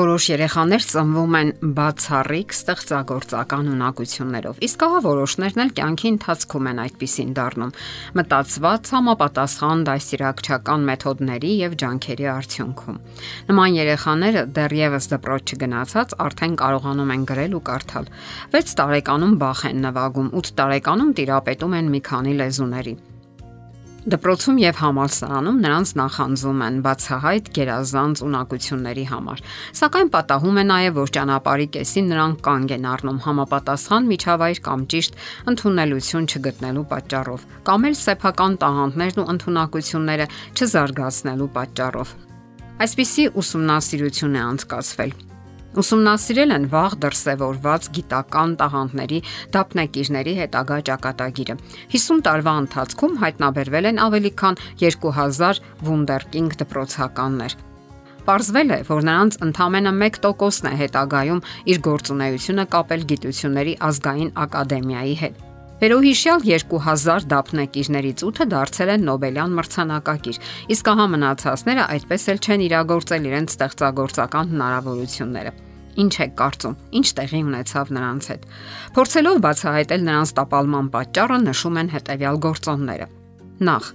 Որոշ երեխաներ ծնվում են բացառիկ ստեղծագործական ունակություններով, իսկ ահա որոշներն էլ կյանքի ընթացքում են այդպիսին դառնում՝ մտածված համապատասխան դասիրակչական մեթոդների եւ ջանքերի արդյունքում։ Նման երեխաները դեռևս դպրոց չգնացած արդեն կարողանում են գրել ու կարդալ։ 6 տարեկանում բախ են նվագում, 8 տարեկանում տիրապետում են մի քանի լեզուների։ Դպրոցում եւ համալսարանում նրանց նախանձում են բացահայտ գերազանց ունակությունների համար։ Սակայն պատահում է նաեւ, որ ճանապարհի կեսին նրանք կանգ են առնում համապատասխան միջավայր կամ ճիշտ ընդունելություն չգտնելու պատճառով, կամ էլ սեփական տաղանդներն ու ընդունակությունները չզարգացնելու պատճառով։ Այսպիսի ուսումնասիրություն է անցկացվել Ուսումնասիրել են վաղ դրսևորված գիտական տաղանդների դափնեկիրների հետագա ճակատագիրը։ 50 տարվա ընթացքում հայտնաբերվել են ավելի քան 2000 վունդերկինգ դպրոցականներ։ Պարզվել է, որ նրանց ընդամենը 1%-ն է հետագայում իր գործունեությունը կապել գիտությունների ազգային ակադեմիայի հետ։ Վերոհիշյալ 2000 դափնեկիրներից 8-ը դարձել են Նոբելյան մրցանակակիր, իսկ ահա մնացածները այդպես էլ չեն իրագործել իրենց ստեղծագործական հնարավորությունները։ Ինչ եք կարծում, ինչ տեղի ունեցավ նրանց հետ։ Փորձելով բացահայտել նրանց տապալման պատճառը, նշում են հետևյալ գործոնները Նախ,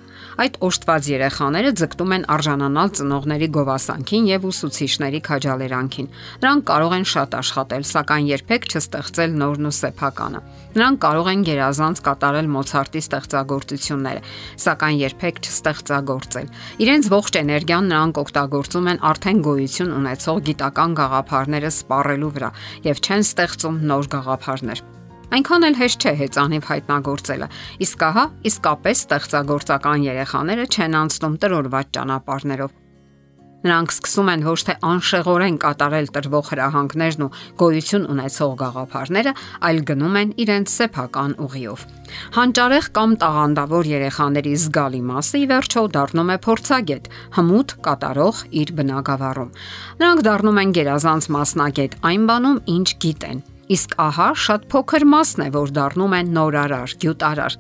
այդ օշտված երեխաները ձգտում են արժանանալ ծնողների գովասանքին եւ ուսուցիչների քաջալերանքին։ Նրանք կարող են շատ աշխատել, սակայն երբեք չստեղծել նորն ու սեփականը։ Նրանք կարող են գերազանց կատարել Մոցարտի ստեղծագործությունները, սակայն երբեք չստեղծագործել։ Իրենց ողջ էներգիան նրանք օգտագործում են արդեն գոյություն ունեցող գիտական գաղափարները սպառելու վրա եւ չեն ստեղծում նոր գաղափարներ։ Այնքան էլ հեշտ չէ հեծանիվ հայտնագործելը։ Իսկ ահա, իսկապես ստեղծագործական երեխաները չեն անցնում տրորված ճանապարհներով։ Նրանք սկսում են ոչ թե անշեղորեն կատարել տրվող հրահանգներն ու գոյություն ունեցող գաղափարները, այլ գնում են իրենց սեփական ուղիով։ Հանճարեղ կամ տաղանդավոր երեխաների զգալի մասը ի վերջո դառնում է փորձագետ, հմուտ կատարող իր բնակավարում։ Նրանք դառնում են գերազանց մասնագետ այն բանում, ինչ գիտեն Իսկ ահա շատ փոքր մասն է, որ դառնում են նորարար, գյուտարար։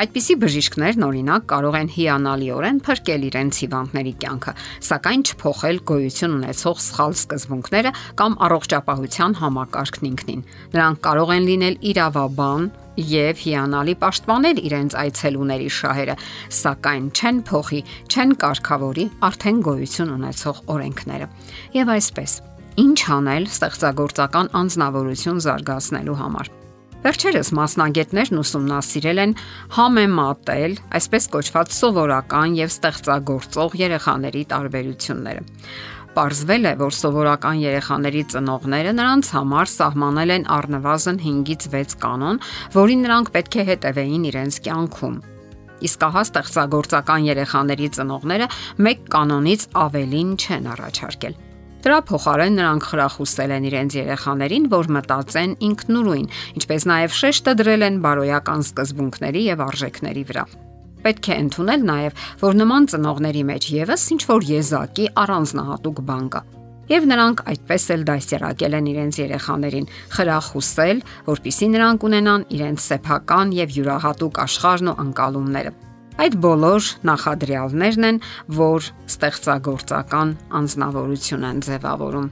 Այդպիսի բժիշկներն օրինակ կարող են հիանալիորեն փրկել իրենց հիվանդների կյանքը, սակայն չփոխել գոյություն ունեցող սխալ սկզբունքները կամ առողջապահության համակարգն ինքնին։ Նրանք կարող են լինել իրավաբան եւ հիանալի պաշտպանել իրենց այցելուների շահերը, սակայն չեն փոխի, չեն կարգավորի արդեն գոյություն ունեցող օրենքները։ Եվ այսպես Ինչ անել ստեղծագործական անznավորություն զարգացնելու համար։ Վերջերս մասնագետներն ուսումնասիրել են համեմատել այսպես կոչված սովորական եւ ստեղծագործող երեխաների տարբերությունները։ Պարզվել է, որ սովորական երեխաների ծնողները նրանց համար սահմանել են առնվազն 5-ից 6 կանոն, որին նրանք պետք է հետևեին իրենց կյանքում։ Իսկ ահա ստեղծագործական երեխաների ծնողները մեկ կանոնից ավելին չեն առաջարկել։ Դրա փոխարեն նրանք խրախուսել են իրենց երեխաներին, որ մտածեն ինքնուրույն, ինչպես նաև շեշտը դրել են բարոյական սկզբունքների եւ արժեքների վրա։ Պետք է ընդունել նաև, որ նման ծնողների մեջ եւս ինչ որ եզակի առանձնահատուկ բան կա եւ նրանք այդպես էլ դասերակել են իրենց երեխաներին, խրախուսել, որpիսի նրանք ունենան իրենց սեփական եւ յուրահատուկ աշխարհն ու անկալումները։ Այդ բոլոր նախադրյալներն են, որ ստեղծագործական անznավորություն են ձևավորում։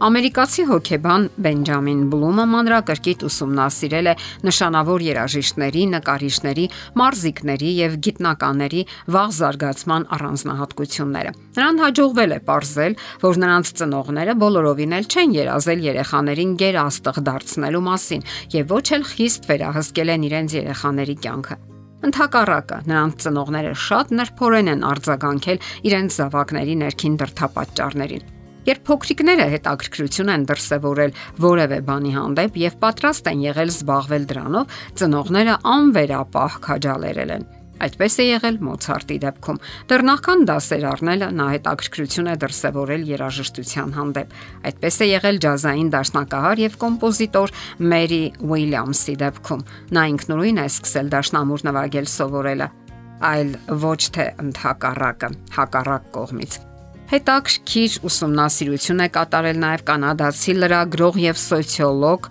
Ամերիկացի հոկեբան Բենջամին Բլումը մանրակրկիտ ուսումնասիրել է նշանավոր երաժիշտների, նկարիչների, մարզիկների եւ գիտնականների վաղ զարգացման առանձնահատկությունները։ Նրան հաջողվել է ողրզել, որ նրանց ծնողները բոլորովին էլ չեն երազել երեխաներին գերաստղ դարձնելու մասին եւ ոչ էլ խիստ վերահսկել են իրենց երեխաների կյանքը։ Ընթակառակը նրանց ծնողները շատ նրբորեն են արձագանքել իրենց զավակների ներքին դրթապաճառներին։ Երբ փոքրիկները հետաքրքրություն են դրսևորել որևէ բանի հանդեպ եւ պատրաստ են եղել զբաղվել դրանով, ծնողները անվերապահ քաջալերել են։ Այդպես է եղել Մոցարտի դեպքում։ Դեռ նախքան դասեր առնելը նա հետաքրքրություն է դրսևորել երաժշտության հանդեպ։ Այդպես է եղել ջազային դաշնակահար եւ կոմպոզիտոր Մերի Ուիլյամսի դեպքում։ Նա ինքնուրույն է սկսել դաշնամուր նվագել սովորելը, այլ ոչ թե ընդհակառակը, հակառակ կողմից։ Հետաքրքիր ուսումնասիրություն է կատարել նաև կանադացի լրագրող եւ սոցիոլոգ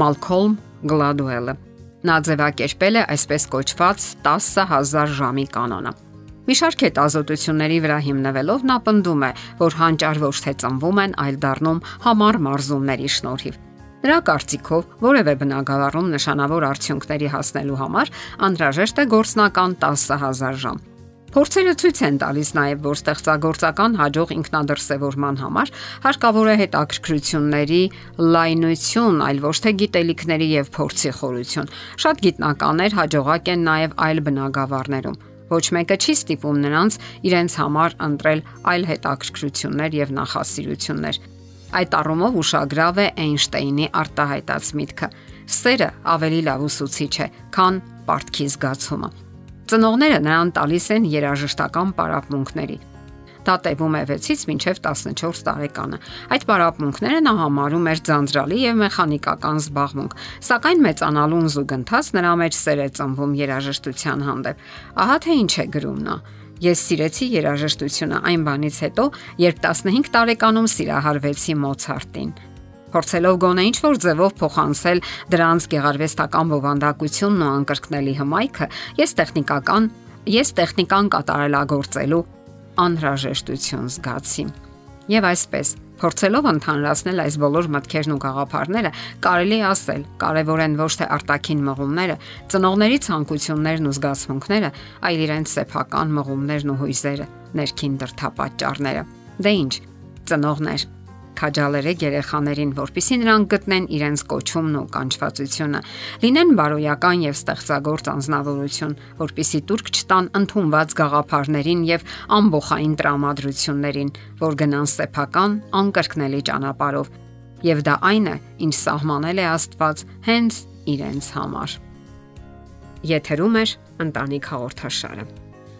Մալքոլմ Գլադուելը։ Նա ձևակերպել է այսպես կոչված 10000 ժամի կանոնը։ Մի շարք է տազոտությունների վրա հիմնվելով նա պնդում է, որ հանճար ոչ թե ծնվում են, այլ դառնում համառ մարզումների շնորհիվ։ Նրա կարծիքով որևէ բնակավարում նշանավոր արդյունքների հասնելու համար անհրաժեշտ է գործնական 10000 ժամ։ Փորձերը ցույց են տալիս նաև, որ ստեղծագործական հաջող ինքնադրսևորման համար հարկավոր է հետաքրքրությունների լայնություն, այլ ոչ թե գիտելիքների եւ փորձի խորություն։ Շատ գիտնականներ հաջողակ են նաև այլ բնակավարներում։ Ոչ մեկը չի ստիպում նրանց իրենց համար ընտրել այլ հետաքրքրություններ եւ նախասիրություններ։ Այդ առումով ուշագրավ է Էյնշտեյնի արտահայտած միտքը. սերը ավելի լավ ուսուցիչ է, քան պարտքի զգացումը։ Ծնողները նրան տալիս են երաժշտական պարապմունքների, Դա տևում է 6-ից մինչև 14 տարեկանը։ Այդ պարապմունքները նա համարում էր ձանձրալի եւ մեխանիկական զբաղմունք, սակայն մեծանալուն զուգընթաց նրա մեջ սեր է ծնվում երաժշտության հանդեպ։ Ահա թե ինչ է գրում նա. Ես սիրեցի երաժշտությունը այն բանից հետո, երբ 15 տարեկանում սիրահարվեցի Մոցարտին։ Փորձելով գոնե ինչ որ ձևով փոխանցել դրանց գեղարվեստական բովանդակությունն ու անկրկնելի հմայքը, ես տեխնիկական ես տեխնիկան կատարելագործելու անհրաժեշտություն զգացի։ Եվ այսպես, փորձելով ընդհանրացնել այս բոլոր մտքերն ու գաղափարները, կարելի է ասել, կարևոր են ոչ թե արտաքին մղումները, ծնողների ցանկություններն ու զգացմունքները, այլ իրենց սեփական մղումներն ու հույզերը, ներքին դրթապաճառները։ Դե ի՞նչ, ծնողներ քաջալերեք երեխաներին, որpիսի նրանք գտնեն իրենց կոչումն ու կանչվածությունը, լինեն բարոյական եւ ստեղծագործ անznավորություն, որpիսի турք չտան ընդունված գաղափարներին եւ ամբողային տրամադրություններին, որ գնան սեփական անկրկնելի ճանապարով։ Եվ դա այն է, ինչ սահմանել է Աստված հենց իրենց համար։ Եթերում է ընտանիք հաղորդաշարը։